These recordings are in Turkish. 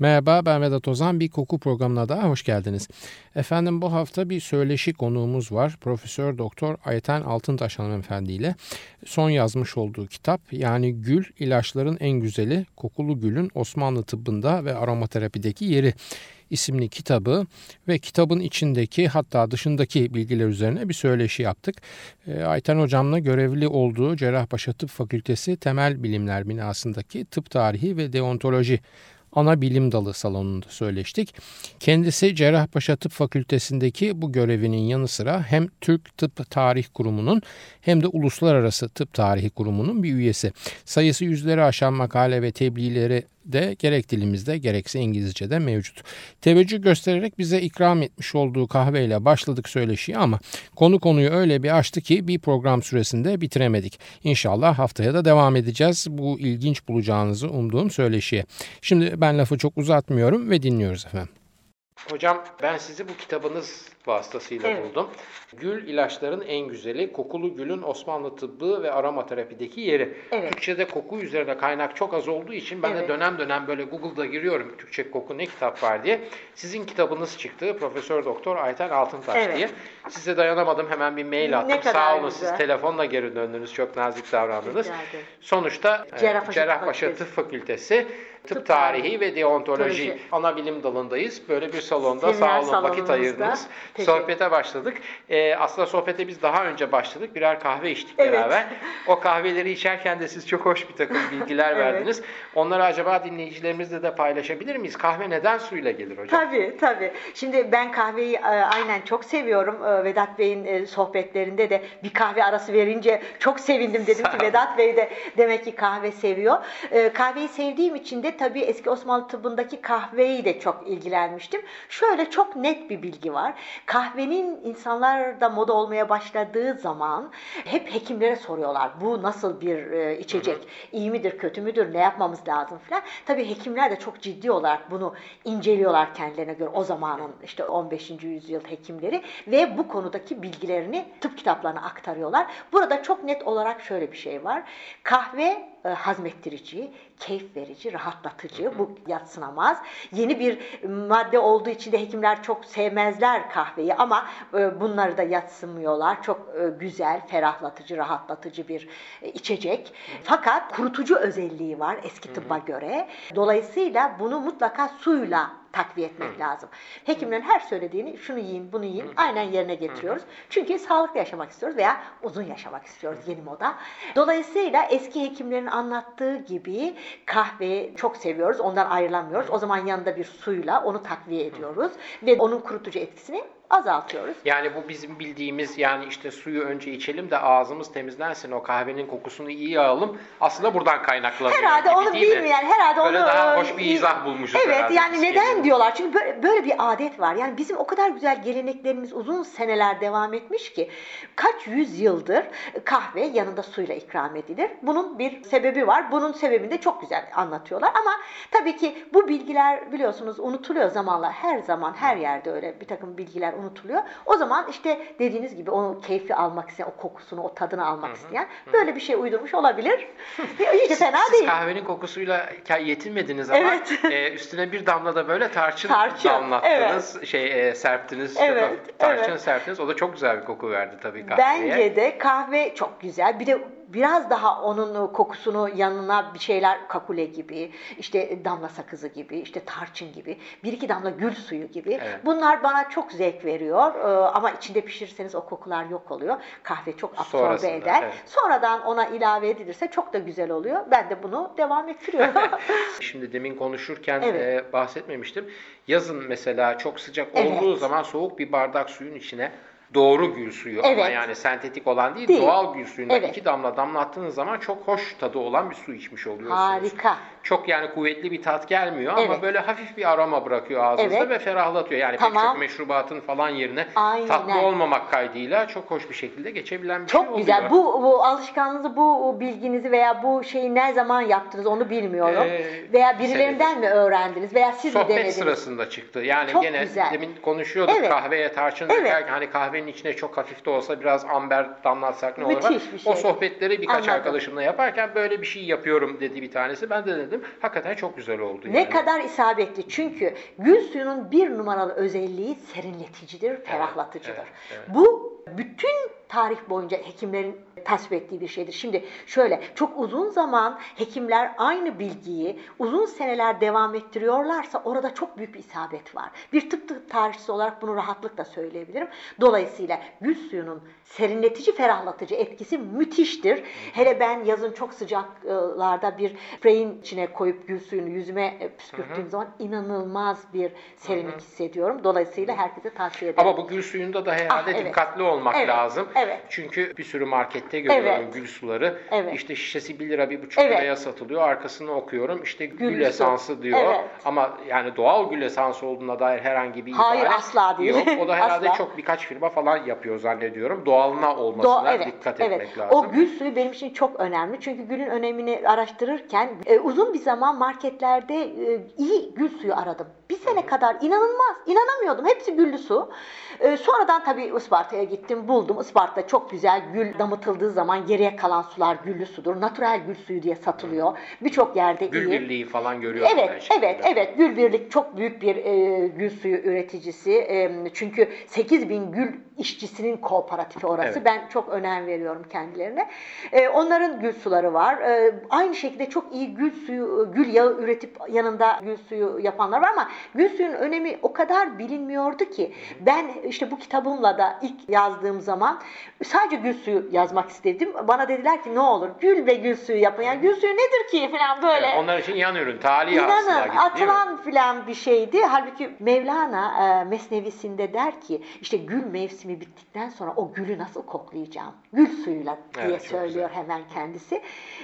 Merhaba ben Vedat Ozan. Bir koku programına daha hoş geldiniz. Efendim bu hafta bir söyleşi konuğumuz var. Profesör Doktor Ayten Altıntaş hanımefendi ile son yazmış olduğu kitap yani Gül ilaçların en güzeli kokulu gülün Osmanlı tıbbında ve aromaterapideki yeri isimli kitabı ve kitabın içindeki hatta dışındaki bilgiler üzerine bir söyleşi yaptık. E, Ayten Hocam'la görevli olduğu Cerrahpaşa Tıp Fakültesi Temel Bilimler binasındaki tıp tarihi ve deontoloji ana bilim dalı salonunda söyleştik. Kendisi Cerrahpaşa Tıp Fakültesindeki bu görevinin yanı sıra hem Türk Tıp Tarih Kurumu'nun hem de Uluslararası Tıp Tarihi Kurumu'nun bir üyesi. Sayısı yüzleri aşan makale ve tebliğleri de gerek dilimizde gerekse İngilizce'de mevcut. Teveccüh göstererek bize ikram etmiş olduğu kahveyle başladık söyleşiye ama konu konuyu öyle bir açtı ki bir program süresinde bitiremedik. İnşallah haftaya da devam edeceğiz bu ilginç bulacağınızı umduğum söyleşiye. Şimdi ben lafı çok uzatmıyorum ve dinliyoruz efendim. Hocam ben sizi bu kitabınız vasıtasıyla evet. buldum. Gül ilaçların en güzeli, kokulu gülün Osmanlı tıbbı ve aromaterapideki yeri. Evet. Türkçe'de koku üzerine kaynak çok az olduğu için ben evet. de dönem dönem böyle Google'da giriyorum Türkçe koku ne kitap var diye. Sizin kitabınız çıktı. Profesör Doktor Ayten Altıntaş evet. diye. Size dayanamadım hemen bir mail attım. Ne Sağ olun güzel. siz telefonla geri döndünüz. Çok nazik davrandınız. Sonuçta Cerrahpaşa, Cerrahpaşa Tıp Fakültesi Tıp, Tıp Tarihi ve Deontoloji Teoloji. ana bilim dalındayız. Böyle bir salonda Seminer sağ olun vakit ayırdınız. Sohbete başladık. Ee, aslında sohbete biz daha önce başladık. Birer kahve içtik evet. beraber. O kahveleri içerken de siz çok hoş bir takım bilgiler evet. verdiniz. Onları acaba dinleyicilerimizle de paylaşabilir miyiz? Kahve neden suyla gelir hocam? Tabii tabii. Şimdi ben kahveyi e, aynen çok seviyorum. E, Vedat Bey'in e, sohbetlerinde de bir kahve arası verince çok sevindim. Dedim ki Vedat Bey de demek ki kahve seviyor. Kahveyi sevdiğim için de de tabii eski Osmanlı tıbbındaki kahveyi de çok ilgilenmiştim. Şöyle çok net bir bilgi var. Kahvenin insanlarda moda olmaya başladığı zaman hep hekimlere soruyorlar. Bu nasıl bir e, içecek? İyi midir, kötü müdür? Ne yapmamız lazım falan. Tabii hekimler de çok ciddi olarak bunu inceliyorlar kendilerine göre. O zamanın işte 15. yüzyıl hekimleri ve bu konudaki bilgilerini tıp kitaplarına aktarıyorlar. Burada çok net olarak şöyle bir şey var. Kahve e, hazmettirici, keyif verici, rahatlatıcı. Bu yatsınamaz. Yeni bir madde olduğu için de hekimler çok sevmezler kahveyi ama e, bunları da yatsımıyorlar. Çok e, güzel, ferahlatıcı, rahatlatıcı bir içecek. Fakat kurutucu özelliği var eski tıbba göre. Dolayısıyla bunu mutlaka suyla takviye etmek Hı. lazım. Hekimlerin her söylediğini şunu yiyin, bunu yiyin Hı. aynen yerine getiriyoruz. Hı. Çünkü sağlıklı yaşamak istiyoruz veya uzun yaşamak istiyoruz yeni moda. Dolayısıyla eski hekimlerin anlattığı gibi kahveyi çok seviyoruz. Ondan ayrılamıyoruz. O zaman yanında bir suyla onu takviye ediyoruz ve onun kurutucu etkisini azaltıyoruz. Yani bu bizim bildiğimiz yani işte suyu önce içelim de ağzımız temizlensin o kahvenin kokusunu iyi alalım. Aslında buradan kaynaklanıyor Herhalde gibi, onu bilmeyen herhalde böyle onu daha hoş bir izah bulmuşuz Evet herhalde. yani neden geliyor. diyorlar? Çünkü böyle, böyle bir adet var. Yani bizim o kadar güzel geleneklerimiz uzun seneler devam etmiş ki kaç yüz yıldır kahve yanında suyla ikram edilir. Bunun bir sebebi var. Bunun sebebini de çok güzel anlatıyorlar ama tabii ki bu bilgiler biliyorsunuz unutuluyor zamanla. Her zaman her yerde öyle bir takım bilgiler unutuluyor. O zaman işte dediğiniz gibi o keyfi almak isteyen, o kokusunu, o tadını almak hı hı. isteyen böyle bir şey uydurmuş olabilir. Hiç fena siz, değil. Siz kahvenin kokusuyla yetinmediniz ama evet. e, üstüne bir damla da böyle tarçın, tarçın damlattınız, evet. şey e, serptiniz, evet. tarçın evet. serptiniz. O da çok güzel bir koku verdi tabii kahveye. Bence de kahve çok güzel. Bir de biraz daha onun kokusunu yanına bir şeyler kakule gibi, işte damla sakızı gibi, işte tarçın gibi, bir iki damla gül suyu gibi. Evet. Bunlar bana çok zevk veriyor. Ee, ama içinde pişirirseniz o kokular yok oluyor. Kahve çok absorbe Sonrasında, eder. Evet. Sonradan ona ilave edilirse çok da güzel oluyor. Ben de bunu devam ettiriyorum. Şimdi demin konuşurken evet. e, bahsetmemiştim. Yazın mesela çok sıcak evet. olduğu zaman soğuk bir bardak suyun içine doğru gül suyu evet. ama yani sentetik olan değil, değil. doğal gül suyundan evet. iki damla damlattığınız zaman çok hoş tadı olan bir su içmiş oluyorsunuz. Harika. Çok yani kuvvetli bir tat gelmiyor evet. ama böyle hafif bir aroma bırakıyor ağzınızda evet. ve ferahlatıyor. Yani tamam. pek çok meşrubatın falan yerine Aynen. tatlı olmamak kaydıyla çok hoş bir şekilde geçebilen bir çok şey oluyor. Çok güzel. Bu, bu alışkanlığınızı, bu bilginizi veya bu şeyi ne zaman yaptınız onu bilmiyorum. Ee, veya birilerinden senedir. mi öğrendiniz veya siz Sohbet mi denediniz? sırasında çıktı. Yani çok gene güzel. demin konuşuyorduk evet. kahveye tarçın evet. dökerken hani kahve kahvenin içine çok hafif de olsa biraz amber damlatsak ne olur? Bir şey. O sohbetleri birkaç Anladım. arkadaşımla yaparken böyle bir şey yapıyorum dedi bir tanesi. Ben de dedim hakikaten çok güzel oldu. Ne yani. kadar isabetli. Çünkü gül suyunun bir numaralı özelliği serinleticidir, ferahlatıcıdır. evet, evet. Bu bütün tarih boyunca hekimlerin tasvip ettiği bir şeydir. Şimdi şöyle çok uzun zaman hekimler aynı bilgiyi uzun seneler devam ettiriyorlarsa orada çok büyük bir isabet var. Bir tıp tarihçisi olarak bunu rahatlıkla söyleyebilirim. Dolayısıyla gül suyunun serinletici, ferahlatıcı etkisi müthiştir. Hele ben yazın çok sıcaklarda bir spreyin içine koyup gül suyunu yüzüme püskürttüğüm zaman inanılmaz bir serinlik hissediyorum. Dolayısıyla herkese tavsiye ederim. Ama bu gül suyunda da herhalde Ah, evet. dikkatli olmak Evet, lazım. evet. Çünkü bir sürü markette görüyorum Evet. gül suları. Evet. İşte şişesi 1 lira, 1,5 Evet. liraya satılıyor. Arkasını okuyorum. İşte gül, Gül esansı diyor. Evet. Ama yani doğal gül esansı olduğuna dair herhangi bir Hayır, ibare asla değil. yok. O da herhalde Asla. çok birkaç firma falan yapıyor zannediyorum. Doğalına olmasına Do- evet, dikkat evet. etmek lazım. O gül suyu benim için çok önemli. Çünkü gülün önemini araştırırken e, uzun bir zaman marketlerde e, iyi gül suyu aradım. Bir sene kadar inanılmaz, inanamıyordum. Hepsi güllü su. E, sonradan tabii Isparta'ya gittim, buldum. Isparta çok güzel gül damıtıldığı zaman geriye kalan sular güllü sudur. Natural gül suyu diye satılıyor. Birçok yerde Gül iyi. birliği falan görüyorum ben Evet, şimdi. evet, evet. Gül Birlik çok büyük bir e, gül suyu üreticisi. E, çünkü 8 bin gül işçisinin kooperatifi orası. Evet. Ben çok önem veriyorum kendilerine. E, onların gül suları var. E, aynı şekilde çok iyi gül suyu, gül yağı üretip yanında gül suyu yapanlar var ama gül suyunun önemi o kadar bilinmiyordu ki ben işte bu kitabımla da ilk yazdığım zaman sadece gül suyu yazmak istedim. Bana dediler ki ne olur gül ve gül suyu yapın. Yani gül suyu nedir ki falan böyle. Evet, onlar için yan ürün, tali İnanın atılan filan bir şeydi. Halbuki Mevlana e, Mesnevisinde der ki işte gül mevsimi bittikten sonra o gülü nasıl koklayacağım? Gül suyuyla diye Evet, söylüyor güzel. hemen kendisi.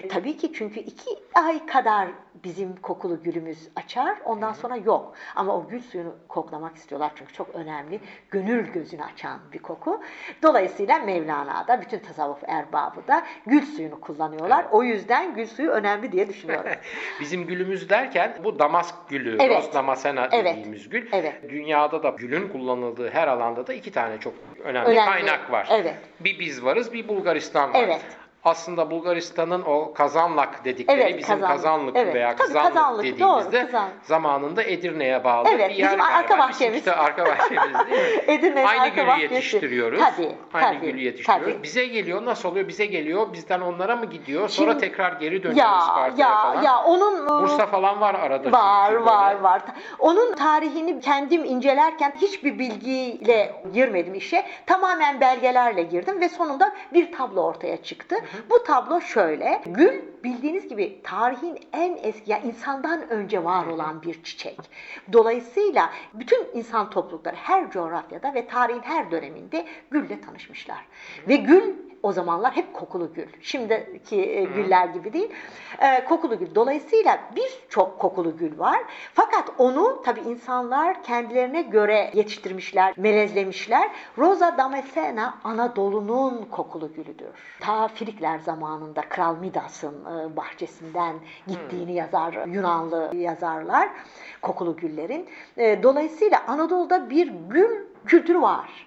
Tabii ki çünkü iki ay kadar bizim kokulu gülümüz açar. Ondan sonra yok. Ama o gül suyunu koklamak istiyorlar çünkü çok önemli. Gönül gözünü açan bir koku. Dolayısıyla Mevlana'da bütün tasavvuf erbabı da gül suyunu kullanıyorlar. Evet. O yüzden gül suyu önemli diye düşünüyorum. Bizim gülümüz derken bu damask gülü, Evet. Ros damascena Evet. dediğimiz gül. Evet. Dünyada da gülün kullanıldığı her alanda da iki tane çok önemli, Önemli. kaynak var. Evet. Bir biz varız, bir Bulgaristan var. Evet. Aslında Bulgaristan'ın o Kazanlak dedikleri Evet, bizim Kazanlık. Kazanlık Evet. veya Tabii, Kazanlık, Kazanlık, dediğimizde doğru, Kazan. zamanında Edirne'ye bağlı Evet, bir yer bizim arka bahçemiz. Bizimki de arka bahçemiz değil mi? Edirne'nin Aynı arka gülü bahçesi. yetiştiriyoruz. Tabii, Aynı tabii, gülü yetiştiriyoruz. tabii. Bize geliyor. Nasıl oluyor? Bize geliyor. Bizden onlara mı gidiyor? Sonra Şimdi- tekrar geri dönüyor Ya ya falan. ya onun e, Bursa falan var arada. var var böyle. var. Onun tarihini kendim incelerken hiçbir bilgiyle girmedim işe. Tamamen belgelerle girdim ve sonunda bir tablo ortaya çıktı. Bu tablo şöyle. Gül bildiğiniz gibi tarihin en eski ya insandan önce var olan bir çiçek. Dolayısıyla bütün insan toplulukları her coğrafyada ve tarihin her döneminde gülle tanışmışlar. Ve gül o zamanlar hep kokulu gül. Şimdiki e, güller gibi değil. E, kokulu gül. Dolayısıyla birçok kokulu gül var. Fakat onu tabi insanlar kendilerine göre yetiştirmişler, melezlemişler. Rosa Damascena Anadolu'nun kokulu gülüdür. Ta Frikler zamanında Kral Midas'ın e, bahçesinden gittiğini yazar Yunanlı yazarlar kokulu güllerin. E, dolayısıyla Anadolu'da bir gül kültürü var.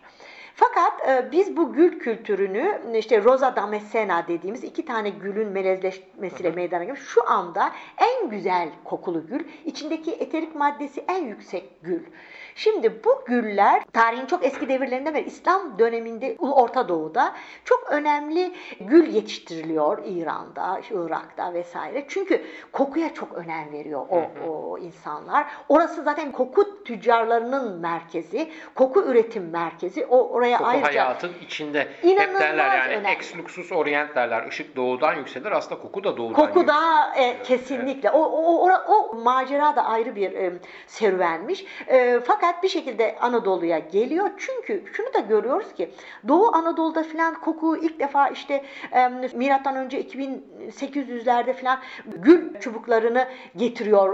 Fakat e, biz bu gül kültürünü işte Rosa Damascena dediğimiz iki tane gülün melezleşmesiyle meydana gelmiş. Şu anda en güzel kokulu gül, içindeki eterik maddesi en yüksek gül. Şimdi bu güller tarihin çok eski devirlerinde ve İslam döneminde Orta Doğu'da çok önemli gül yetiştiriliyor İran'da, Irak'ta vesaire. Çünkü kokuya çok önem veriyor o, o insanlar. Orası zaten koku tüccarlarının merkezi, koku üretim merkezi. O oraya Koku ayrıca hayatın içinde hep derler yani önemli. ex luxus orient derler. Işık doğudan yükselir aslında koku da doğudan Koku da e, kesinlikle. O, o, o, o macera da ayrı bir e, serüvenmiş. E, fakat bir şekilde Anadolu'ya geliyor. Çünkü şunu da görüyoruz ki Doğu Anadolu'da falan koku ilk defa işte e, milattan önce 2800'lerde falan gül çubuklarını getiriyor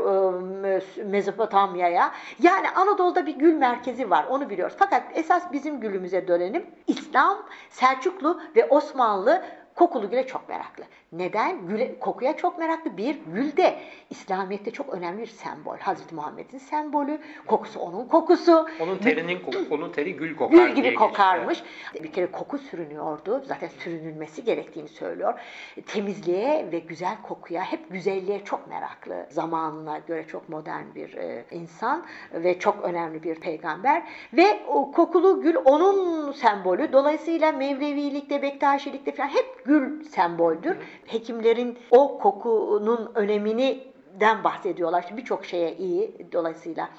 e, Mezopotamya'ya. Yani Anadolu'da bir gül merkezi var. Onu biliyoruz. Fakat esas bizim gülümüze dönelim. İslam, Selçuklu ve Osmanlı kokulu güle çok meraklı. Neden? Güle, kokuya çok meraklı. Bir, gül de İslamiyet'te çok önemli bir sembol. Hazreti Muhammed'in sembolü. Kokusu onun kokusu. Onun terinin koku, onun teri gül kokar. Gül gibi kokarmış. Geçti. Bir kere koku sürünüyordu. Zaten sürünülmesi gerektiğini söylüyor. Temizliğe ve güzel kokuya, hep güzelliğe çok meraklı. Zamanına göre çok modern bir e, insan ve çok önemli bir peygamber. Ve o kokulu gül onun sembolü. Dolayısıyla Mevlevilikte, Bektaşilikte falan hep gül semboldür. Hekimlerin o kokunun önemini den bahsediyorlar. İşte birçok şeye iyi dolayısıyla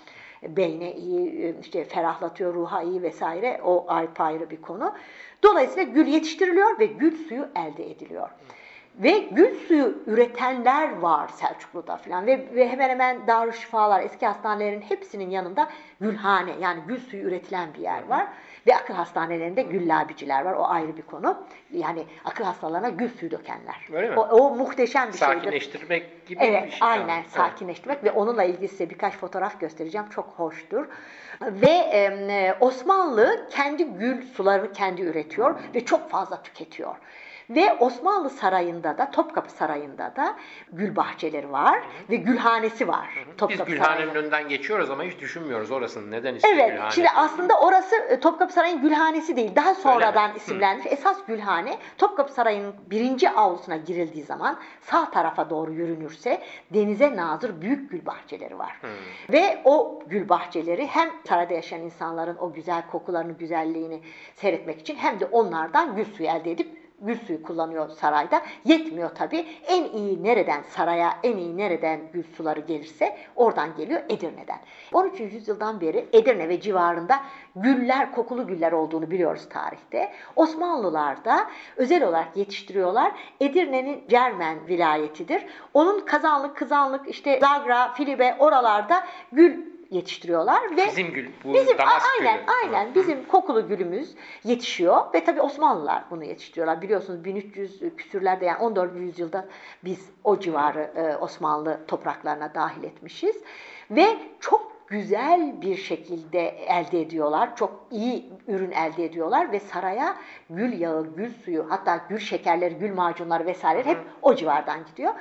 beyne iyi, işte ferahlatıyor, ruha iyi vesaire. O ayrı ayrı bir konu. Dolayısıyla gül yetiştiriliyor ve gül suyu elde ediliyor. Ve gül suyu üretenler var Selçuklu'da falan ve, ve hemen hemen darüşşifalar, eski hastanelerin hepsinin yanında gülhane yani gül suyu üretilen bir yer var. Ve akıl hastanelerinde güllabiciler var. O ayrı bir konu. Yani akıl hastalarına gül suyu dökenler. Öyle mi? O, o muhteşem bir Sakinleştirmek şeydir. gibi evet, bir şey. Aynen Evet. sakinleştirmek ve onunla ilgili size birkaç fotoğraf göstereceğim. Çok hoştur. Ve e, Osmanlı kendi gül sularını kendi üretiyor ve çok fazla tüketiyor. Ve Osmanlı Sarayı'nda da, Topkapı Sarayı'nda da gül bahçeleri var ve gülhanesi var. Biz Topkapı Gülhane'nin Sarayı'nda. önünden geçiyoruz ama hiç düşünmüyoruz orasının neden ismi Evet, Gülhane. şimdi aslında orası e, Topkapı Sarayı'nın gülhanesi değil. Daha sonradan isimlenmiş. Esas gülhane Topkapı Sarayı'nın birinci avlusuna girildiği zaman sağ tarafa doğru yürünürse denize nazır büyük gül bahçeleri var. Ve o gül bahçeleri hem sarayda yaşayan insanların o güzel kokularını, güzelliğini seyretmek için hem de onlardan gül suyu elde edip gül suyu kullanıyor sarayda. Yetmiyor tabii. En iyi nereden saraya en iyi nereden gül suları gelirse oradan geliyor Edirne'den. 13. yüzyıldan beri Edirne ve civarında güller, kokulu güller olduğunu biliyoruz tarihte. Osmanlılar da özel olarak yetiştiriyorlar. Edirne'nin Cermen vilayetidir. Onun Kazanlık, Kızanlık, işte Zagra, Filibe oralarda gül yetiştiriyorlar ve Bizim gül, bu bizim aynen gülü. aynen bizim kokulu gülümüz yetişiyor ve tabii Osmanlılar bunu yetiştiriyorlar. Biliyorsunuz 1300 küsürlerde yani 14. yüzyılda biz o civarı e, Osmanlı topraklarına dahil etmişiz ve çok güzel bir şekilde elde ediyorlar. Çok iyi ürün elde ediyorlar ve saraya gül yağı, gül suyu, hatta gül şekerleri, gül macunları vesaire hep o civardan gidiyor.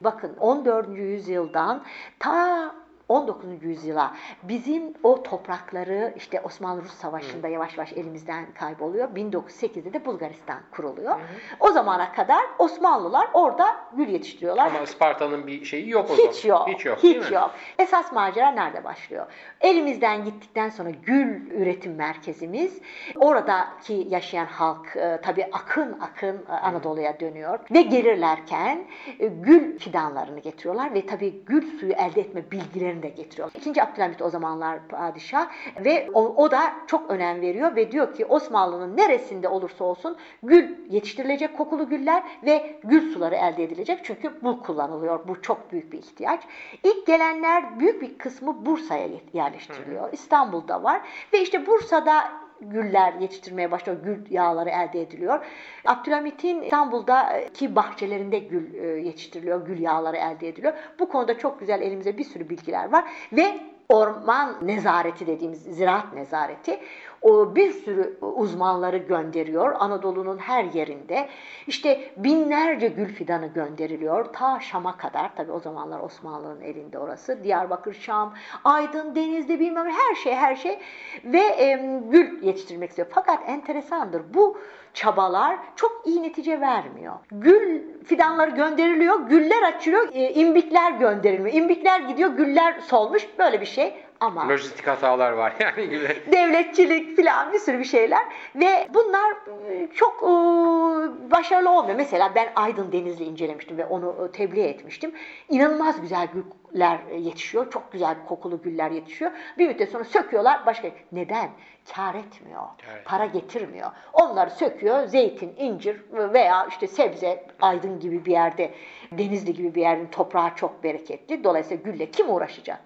Bakın 14. yüzyıldan ta 19. yüzyıla bizim o toprakları işte Osmanlı-Rus Savaşı'nda yavaş yavaş elimizden kayboluyor. 1908'de de Bulgaristan kuruluyor. O zamana kadar Osmanlılar orada gül yetiştiriyorlar. Ama Isparta'nın bir şeyi yok o zaman. Hiç yok. Hiç yok. Hiç mi? yok. Esas macera nerede başlıyor? Elimizden gittikten sonra gül üretim merkezimiz, oradaki yaşayan halk e, tabii akın akın e, Anadolu'ya dönüyor ve gelirlerken e, gül fidanlarını getiriyorlar ve tabii gül suyu elde etme bilgilerini de getiriyorlar. İkinci Abdülhamit o zamanlar padişah ve o, o da çok önem veriyor ve diyor ki Osmanlı'nın neresinde olursa olsun gül yetiştirilecek kokulu güller ve gül suları elde edilecek. Çünkü bu kullanılıyor. Bu çok büyük bir ihtiyaç. İlk gelenler büyük bir kısmı Bursa'ya yerleştiriliyor. İstanbul'da var ve işte Bursa'da güller yetiştirmeye başlıyor. Gül yağları elde ediliyor. Abdülhamit'in İstanbul'daki bahçelerinde gül e, yetiştiriliyor. Gül yağları elde ediliyor. Bu konuda çok güzel elimizde bir sürü bilgiler var ve orman nezareti dediğimiz ziraat nezareti o bir sürü uzmanları gönderiyor Anadolu'nun her yerinde. İşte binlerce gül fidanı gönderiliyor ta Şam'a kadar. Tabii o zamanlar Osmanlı'nın elinde orası. Diyarbakır, Şam, Aydın, Denizli bilmem her şey her şey ve e, gül yetiştirmek istiyor. Fakat enteresandır bu çabalar çok iyi netice vermiyor. Gül fidanları gönderiliyor, güller açılıyor, e, imbikler gönderilmiyor. İmbikler gidiyor, güller solmuş böyle bir şey ama Lojistik hatalar var yani gibi. devletçilik filan bir sürü bir şeyler ve bunlar e, çok e, başarılı olmuyor. Mesela ben Aydın Denizli incelemiştim ve onu e, tebliğ etmiştim. İnanılmaz güzel güller yetişiyor. Çok güzel kokulu güller yetişiyor. Bir müddet sonra söküyorlar başka. Neden? Kar etmiyor. Evet. Para getirmiyor. Onları söküyor. Zeytin, incir veya işte sebze Aydın gibi bir yerde, Denizli gibi bir yerin toprağı çok bereketli. Dolayısıyla gülle kim uğraşacak?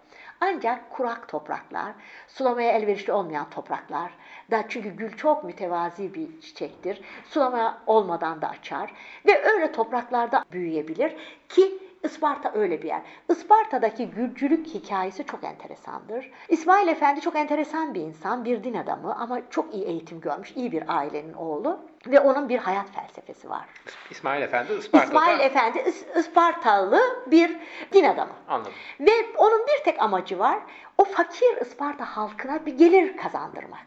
Ancak kurak topraklar, sulamaya elverişli olmayan topraklar da çünkü gül çok mütevazi bir çiçektir. Sulama olmadan da açar ve öyle topraklarda büyüyebilir ki Isparta öyle bir yer. Isparta'daki gülcülük hikayesi çok enteresandır. İsmail Efendi çok enteresan bir insan, bir din adamı ama çok iyi eğitim görmüş, iyi bir ailenin oğlu. Ve onun bir hayat felsefesi var. İsmail Efendi Isparta'da. İsmail Efendi Is- Ispartalı bir din adamı. Anladım. Ve onun bir tek amacı var. O fakir Isparta halkına bir gelir kazandırmak.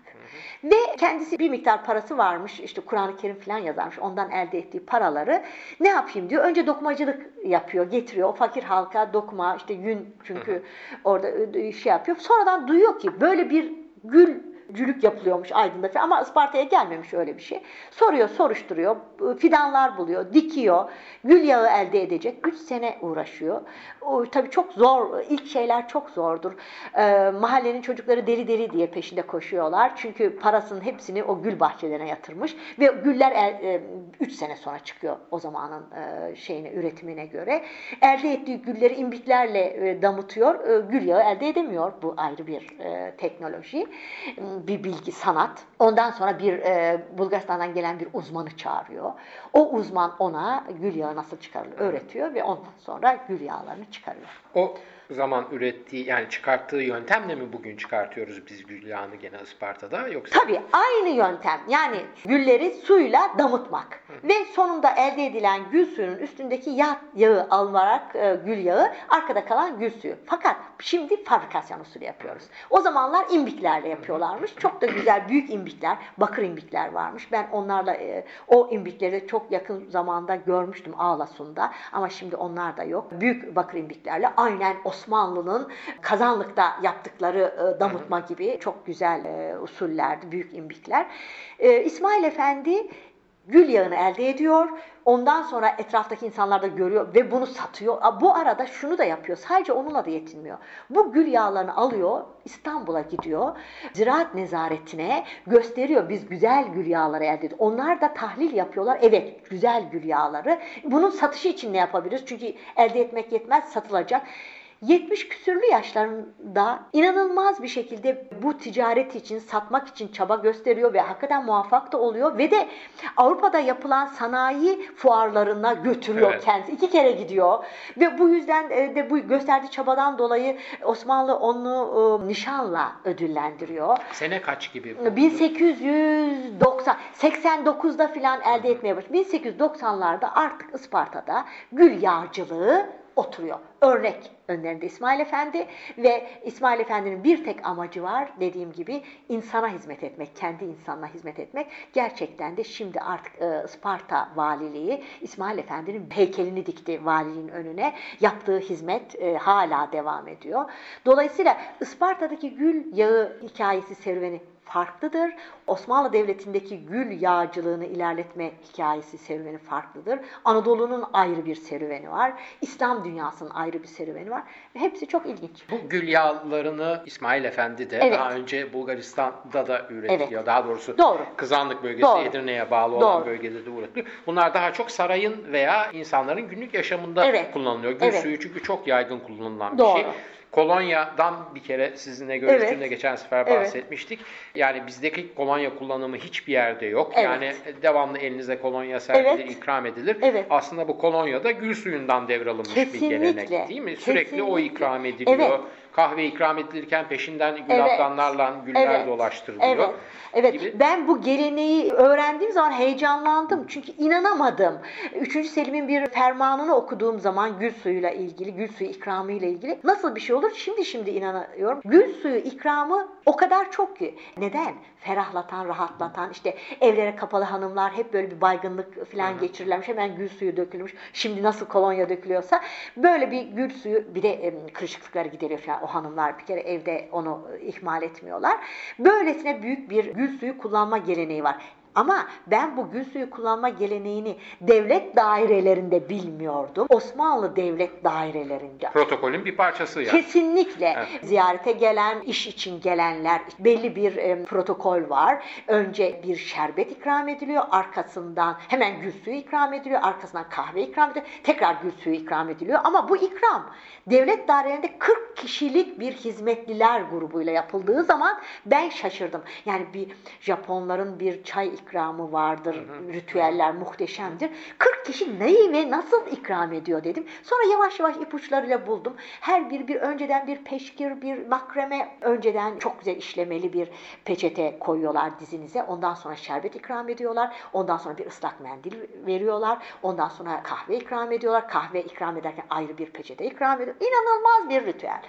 Ve kendisi bir miktar parası varmış. işte Kur'an-ı Kerim falan yazarmış. Ondan elde ettiği paraları ne yapayım diyor. Önce dokumacılık yapıyor, getiriyor. O fakir halka dokuma, işte yün çünkü orada şey yapıyor. Sonradan duyuyor ki böyle bir gül cülük yapılıyormuş Aydın'da falan ama Isparta'ya gelmemiş öyle bir şey. Soruyor, soruşturuyor, fidanlar buluyor, dikiyor, gül yağı elde edecek. 3 sene uğraşıyor. O, tabii çok zor, ilk şeyler çok zordur. Ee, mahallenin çocukları deli deli diye peşinde koşuyorlar. Çünkü parasının hepsini o gül bahçelerine yatırmış ve güller 3 sene sonra çıkıyor o zamanın e, şeyine, üretimine göre. Elde ettiği gülleri imbiklerle e, damıtıyor. E, gül yağı elde edemiyor. Bu ayrı bir e, teknoloji bir bilgi, sanat. Ondan sonra bir e, Bulgaristan'dan gelen bir uzmanı çağırıyor. O uzman ona gül yağı nasıl çıkarılır öğretiyor ve ondan sonra gül yağlarını çıkarıyor. O zaman ürettiği yani çıkarttığı yöntemle mi bugün çıkartıyoruz biz gül yağını gene Isparta'da yoksa? Tabii aynı yöntem yani gülleri suyla damıtmak Hı. ve sonunda elde edilen gül suyunun üstündeki yağ yağı alınarak e, gül yağı arkada kalan gül suyu. Fakat şimdi fabrikasyon usulü yapıyoruz. O zamanlar imbiklerle yapıyorlarmış. Çok da güzel büyük imbikler, bakır imbikler varmış. Ben onlarla e, o imbikleri çok yakın zamanda görmüştüm Ağlasun'da ama şimdi onlar da yok. Büyük bakır imbiklerle aynen o Osmanlı'nın kazanlıkta yaptıkları e, damıtma gibi çok güzel e, usullerdi, büyük imbikler. E, İsmail Efendi gül yağını elde ediyor. Ondan sonra etraftaki insanlar da görüyor ve bunu satıyor. Bu arada şunu da yapıyor. Sadece onunla da yetinmiyor. Bu gül yağlarını alıyor, İstanbul'a gidiyor. Ziraat nezaretine gösteriyor. Biz güzel gül yağları elde ediyoruz. Onlar da tahlil yapıyorlar. Evet, güzel gül yağları. Bunun satışı için ne yapabiliriz? Çünkü elde etmek yetmez, satılacak. 70 küsürlü yaşlarında inanılmaz bir şekilde bu ticaret için, satmak için çaba gösteriyor ve hakikaten muvaffak da oluyor ve de Avrupa'da yapılan sanayi fuarlarına götürüyor evet. kendisi. İki kere gidiyor ve bu yüzden e, de bu gösterdiği çabadan dolayı Osmanlı onu e, nişanla ödüllendiriyor. Sene kaç gibi? 1890 89'da filan elde etmeye başlıyor. 1890'larda artık Isparta'da gül yağcılığı oturuyor. Örnek önlerinde İsmail Efendi ve İsmail Efendi'nin bir tek amacı var dediğim gibi insana hizmet etmek, kendi insanına hizmet etmek. Gerçekten de şimdi artık e, Sparta valiliği İsmail Efendi'nin heykelini dikti valiliğin önüne. Yaptığı hizmet e, hala devam ediyor. Dolayısıyla Isparta'daki gül yağı hikayesi serüveni farklıdır. Osmanlı Devleti'ndeki gül yağcılığını ilerletme hikayesi serüveni farklıdır. Anadolu'nun ayrı bir serüveni var. İslam dünyasının ayrı bir serüveni var. Hepsi çok ilginç. Bu gül yağlarını İsmail Efendi de evet. daha önce Bulgaristan'da da üretiyor. Evet. Daha doğrusu Doğru. Kızanlık bölgesi Doğru. Edirne'ye bağlı Doğru. olan bölgede de üretiliyor. Bunlar daha çok sarayın veya insanların günlük yaşamında evet. kullanılıyor. Gül evet. suyu çünkü çok yaygın kullanılan Doğru. bir şey. Kolonya'dan bir kere sizinle görüştüğümde evet. geçen sefer bahsetmiştik. Evet. Yani bizdeki kolonya kullanımı hiçbir yerde yok. Evet. Yani devamlı elinize kolonya serpilir, evet. ikram edilir. Evet. Aslında bu kolonya da gül suyundan devralınmış Kesinlikle. bir gelenek değil mi? Sürekli Kesinlikle. o ikram ediliyor. Evet kahve ikram edilirken peşinden gül evet. atlanlarla güller evet. dolaştırılıyor. Evet. Evet. Gibi. Ben bu geleneği öğrendiğim zaman heyecanlandım. Çünkü inanamadım. Üçüncü Selim'in bir fermanını okuduğum zaman gül suyuyla ilgili, gül suyu ikramı ile ilgili nasıl bir şey olur? Şimdi şimdi inanıyorum. Gül suyu ikramı o kadar çok ki. Neden? Ferahlatan, rahatlatan, işte evlere kapalı hanımlar hep böyle bir baygınlık falan geçirirlermiş. Hemen gül suyu dökülmüş. Şimdi nasıl kolonya dökülüyorsa böyle bir gül suyu bir de kırışıklıkları gideriyor falan o hanımlar bir kere evde onu ihmal etmiyorlar. Böylesine büyük bir gül suyu kullanma geleneği var. Ama ben bu gül suyu kullanma geleneğini devlet dairelerinde bilmiyordum. Osmanlı devlet dairelerinde. Protokolün bir parçası yani. Kesinlikle. Evet. Ziyarete gelen, iş için gelenler belli bir e, protokol var. Önce bir şerbet ikram ediliyor. Arkasından hemen gül suyu ikram ediliyor. Arkasından kahve ikram ediliyor. Tekrar gül suyu ikram ediliyor. Ama bu ikram devlet dairelerinde 40 kişilik bir hizmetliler grubuyla yapıldığı zaman ben şaşırdım. Yani bir Japonların bir çay ikramı vardır. Hı hı. Ritüeller muhteşemdir. 40 kişi neyi ve nasıl ikram ediyor dedim. Sonra yavaş yavaş ipuçlarıyla buldum. Her bir bir önceden bir peşkir, bir makreme önceden çok güzel işlemeli bir peçete koyuyorlar dizinize. Ondan sonra şerbet ikram ediyorlar. Ondan sonra bir ıslak mendil veriyorlar. Ondan sonra kahve ikram ediyorlar. Kahve ikram ederken ayrı bir peçete ikram ediyor. İnanılmaz bir ritüel.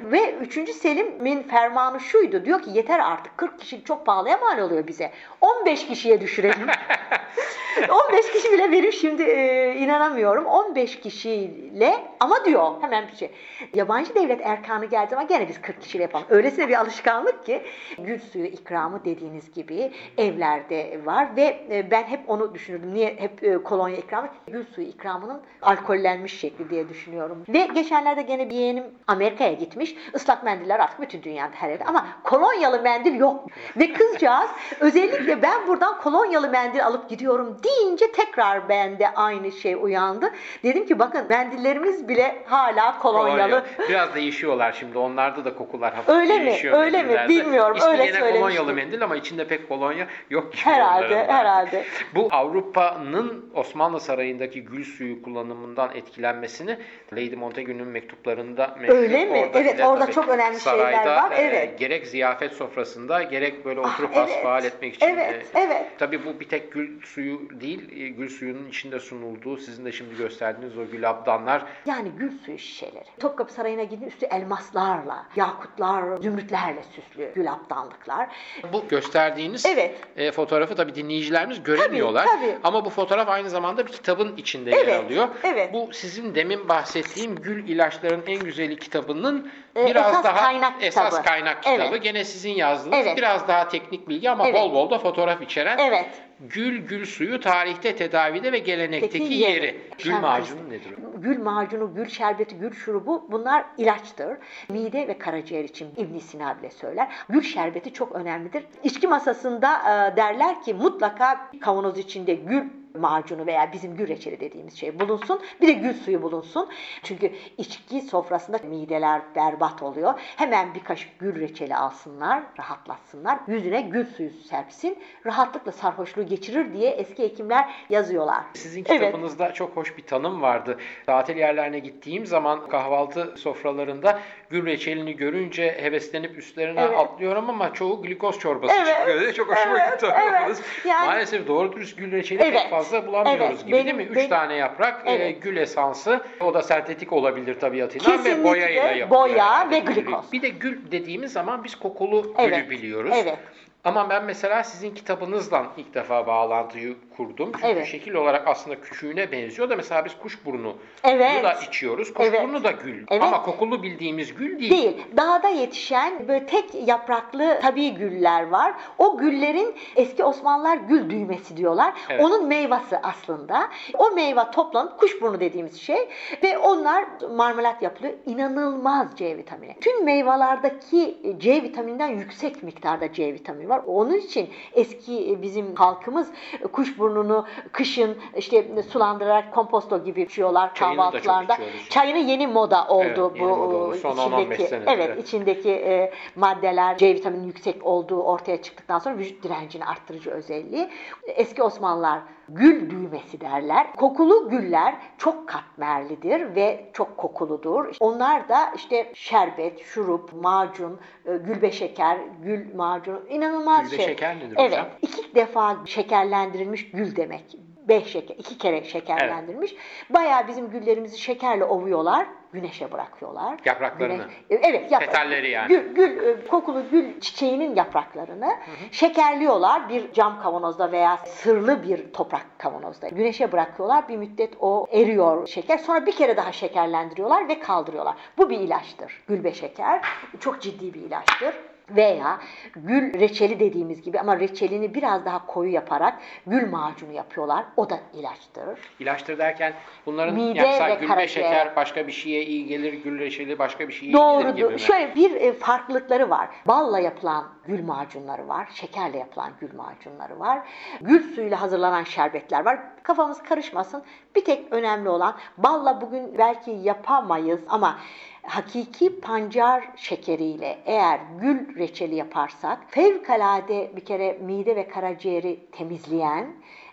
ve 3. Selim'in fermanı şuydu. Diyor ki yeter artık 40 kişi çok pahalıya mal oluyor bize. 15 kişiye düşürelim. 15 kişi bile benim şimdi e, inanamıyorum. 15 kişiyle ama diyor hemen bir şey. Yabancı devlet erkanı geldi ama gene biz 40 kişiyle yapalım. Öylesine bir alışkanlık ki gül suyu ikramı dediğiniz gibi evlerde var ve e, ben hep onu düşünürdüm. Niye hep e, kolonya ikramı? Gül suyu ikramının alkollenmiş şekli diye düşünüyorum. Ve geçenlerde gene bir yeğenim Amerika'ya gitmiş. Islak mendiller artık bütün dünyada her yerde ama kolonyalı mendil yok. Ve kızcağız özellikle ben buradan kolonyalı mendil alıp gidiyorum deyince tekrar bende aynı şey uyandı. Dedim ki bakın mendillerimiz bile hala kolonyalı. Kolonya. Biraz değişiyorlar şimdi. Onlarda da kokular hafif Öyle mi? değişiyor. Öyle mi? mendillerde. Bilmiyorum. İsmi Öyle yine kolonyalı mendil ama içinde pek kolonya yok gibi Herhalde, herhalde. Bu Avrupa'nın Osmanlı Sarayı'ndaki gül suyu kullanımından etkilenmesini Lady Montagu'nun mektuplarında meşhur. Öyle mi? Orada Evet, orada tabii çok önemli şeyler var. e, Evet. gerek ziyafet sofrasında gerek böyle Ah, oturup evet. hasbihal etmek için. Evet, e, evet. Tabii bu bir tek gül suyu değil, e, gül suyunun içinde sunulduğu, sizin de şimdi gösterdiğiniz o gül abdanlar Yani gül suyu şişeleri. Topkapı Sarayı'na gidin üstü elmaslarla, yakutlar, zümrütlerle süslü gül abdanlıklar. Bu gösterdiğiniz Evet. e, fotoğrafı tabii dinleyicilerimiz göremiyorlar. Tabii, tabii. Ama bu fotoğraf aynı zamanda bir kitabın içinde yer Evet, alıyor. evet. Bu sizin demin bahsettiğim Gül İlaçların En Güzeli kitabının E, biraz esas daha kaynak esas kitabı. kaynak kitabı. Evet. Gene sizin yazdığınız Evet. biraz daha teknik bilgi ama Evet. bol bol da fotoğraf içeren Evet. Gül Gül Suyu tarihte, tedavide ve gelenekteki Peki yeri. Gül macunu nedir? Gül macunu, gül şerbeti, gül şurubu bunlar ilaçtır. Mide ve karaciğer için ibn Sina bile söyler. Gül şerbeti çok önemlidir. İçki masasında e, derler ki mutlaka kavanoz içinde gül macunu veya bizim gül reçeli dediğimiz şey bulunsun. Bir de gül suyu bulunsun. Çünkü içki sofrasında mideler berbat oluyor. Hemen bir kaşık gül reçeli alsınlar, rahatlatsınlar. Yüzüne gül suyu serpsin. Rahatlıkla sarhoşluğu geçirir diye eski hekimler yazıyorlar. Sizin Evet. kitabınızda çok hoş bir tanım vardı. Tatil yerlerine gittiğim zaman kahvaltı sofralarında gül reçelini görünce heveslenip üstlerine Evet. atlıyorum ama çoğu glikoz çorbası Evet, çıkıyor. diye Çok hoşuma evet, gitti. evet. Yani- Maalesef doğru dürüst gül reçeli Evet, pek fazla bulamıyoruz evet. gibi Benim- değil mi? Üç benim- tane yaprak, e, Evet. gül esansı. O da sentetik olabilir tabiatıyla ve Kesinlikle boyayla yapılıyor. boya herhalde ve glikoz. Bir de gül dediğimiz zaman biz kokulu Evet, gülü biliyoruz. evet. Ama ben mesela sizin kitabınızdan ilk defa bağlantıyı kurdum. Çünkü Evet. şekil olarak aslında küçüğüne benziyor da mesela biz kuşburnu Evet. da içiyoruz. Kuşburnu Evet. da gül. Evet. Ama kokulu bildiğimiz gül değil. Değil. Dağda yetişen böyle tek yapraklı tabii güller var. O güllerin eski Osmanlılar gül düğmesi diyorlar. Evet. Onun meyvesi aslında. O meyve toplanıp kuşburnu dediğimiz şey ve onlar marmelat yapılıyor. İnanılmaz C vitamini. Tüm meyvelerdeki C vitamininden yüksek miktarda C vitamini var. Onun için eski bizim halkımız kuşburnunu kışın işte sulandırarak komposto gibi içiyorlar Çayını da çok kahvaltılarda. içiyoruz. Çayını yeni moda oldu Evet, bu moda oldu. Son 10-15 içindeki senedir, evet, evet. içindeki e, maddeler C vitamini yüksek olduğu ortaya çıktıktan sonra vücut direncini arttırıcı özelliği. Eski Osmanlılar gül düğmesi derler. Kokulu güller çok katmerlidir ve çok kokuludur. Onlar da işte şerbet, şurup, macun, e, gülbe şeker, gül macunu inanılmaz Gülbe şey. şeker nedir evet, hocam? iki defa şekerlendirilmiş gül demek. Beş şeker, iki kere şekerlendirilmiş. Bayağı bizim güllerimizi şekerle ovuyorlar, güneşe bırakıyorlar. Yapraklarını. Güneş- evet, yaprak. Petalleri yani. Gül, gül, e, kokulu gül çiçeğinin yapraklarını şekerliyorlar bir cam kavanozda veya sırlı bir toprak kavanozda. Güneşe bırakıyorlar. Bir müddet o eriyor şeker. Sonra bir kere daha şekerlendiriyorlar ve kaldırıyorlar. Bu bir ilaçtır. Gülbe şeker. Çok ciddi bir ilaçtır. Veya gül reçeli dediğimiz gibi ama reçelini biraz daha koyu yaparak gül macunu yapıyorlar. O da ilaçtır. İlaçtır derken bunların Mide yapsa ve gülbe karaciğer. şeker başka bir şeye iyi gelir, gül reçeli başka bir şeye iyi gelir gibi Doğrudur. mi? Şöyle bir e, farklılıkları var. Balla yapılan gül macunları var. Şekerle yapılan gül macunları var. Gül suyuyla hazırlanan şerbetler var. Kafamız karışmasın. Bir tek önemli olan balla bugün belki yapamayız ama hakiki pancar şekeriyle eğer gül reçeli yaparsak fevkalade bir kere mide ve karaciğeri temizleyen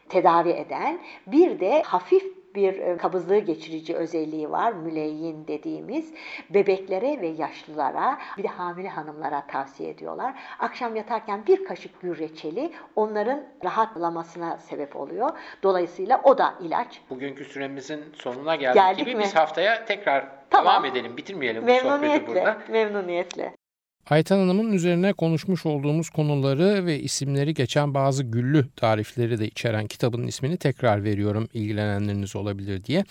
tedavi eden bir de hafif bir e, kabızlığı geçirici özelliği var. Müleyyin dediğimiz bebeklere ve yaşlılara bir de hamile hanımlara tavsiye ediyorlar. Akşam yatarken bir kaşık gül reçeli onların rahatlamasına sebep oluyor. Dolayısıyla o da ilaç. Bugünkü süremizin sonuna geldik, geldik gibi mi? biz haftaya tekrar tamam. devam edelim. Bitirmeyelim bu sohbeti burada. Memnuniyetle. Ayten Hanım'ın üzerine konuşmuş olduğumuz konuları ve isimleri geçen bazı güllü tarifleri de içeren kitabın ismini tekrar veriyorum ilgilenenleriniz olabilir diye.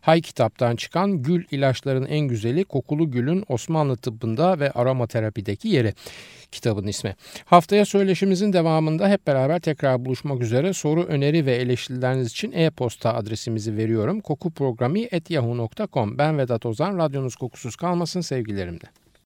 Hay kitaptan çıkan Gül ilaçların en güzeli kokulu gülün Osmanlı tıbbında ve aromaterapideki yeri kitabın ismi. Haftaya söyleşimizin devamında hep beraber tekrar buluşmak üzere soru, öneri ve eleştirileriniz için e-posta adresimizi veriyorum. kokuprogrami.yahoo.com Ben Vedat Ozan, radyonuz kokusuz kalmasın sevgilerimle.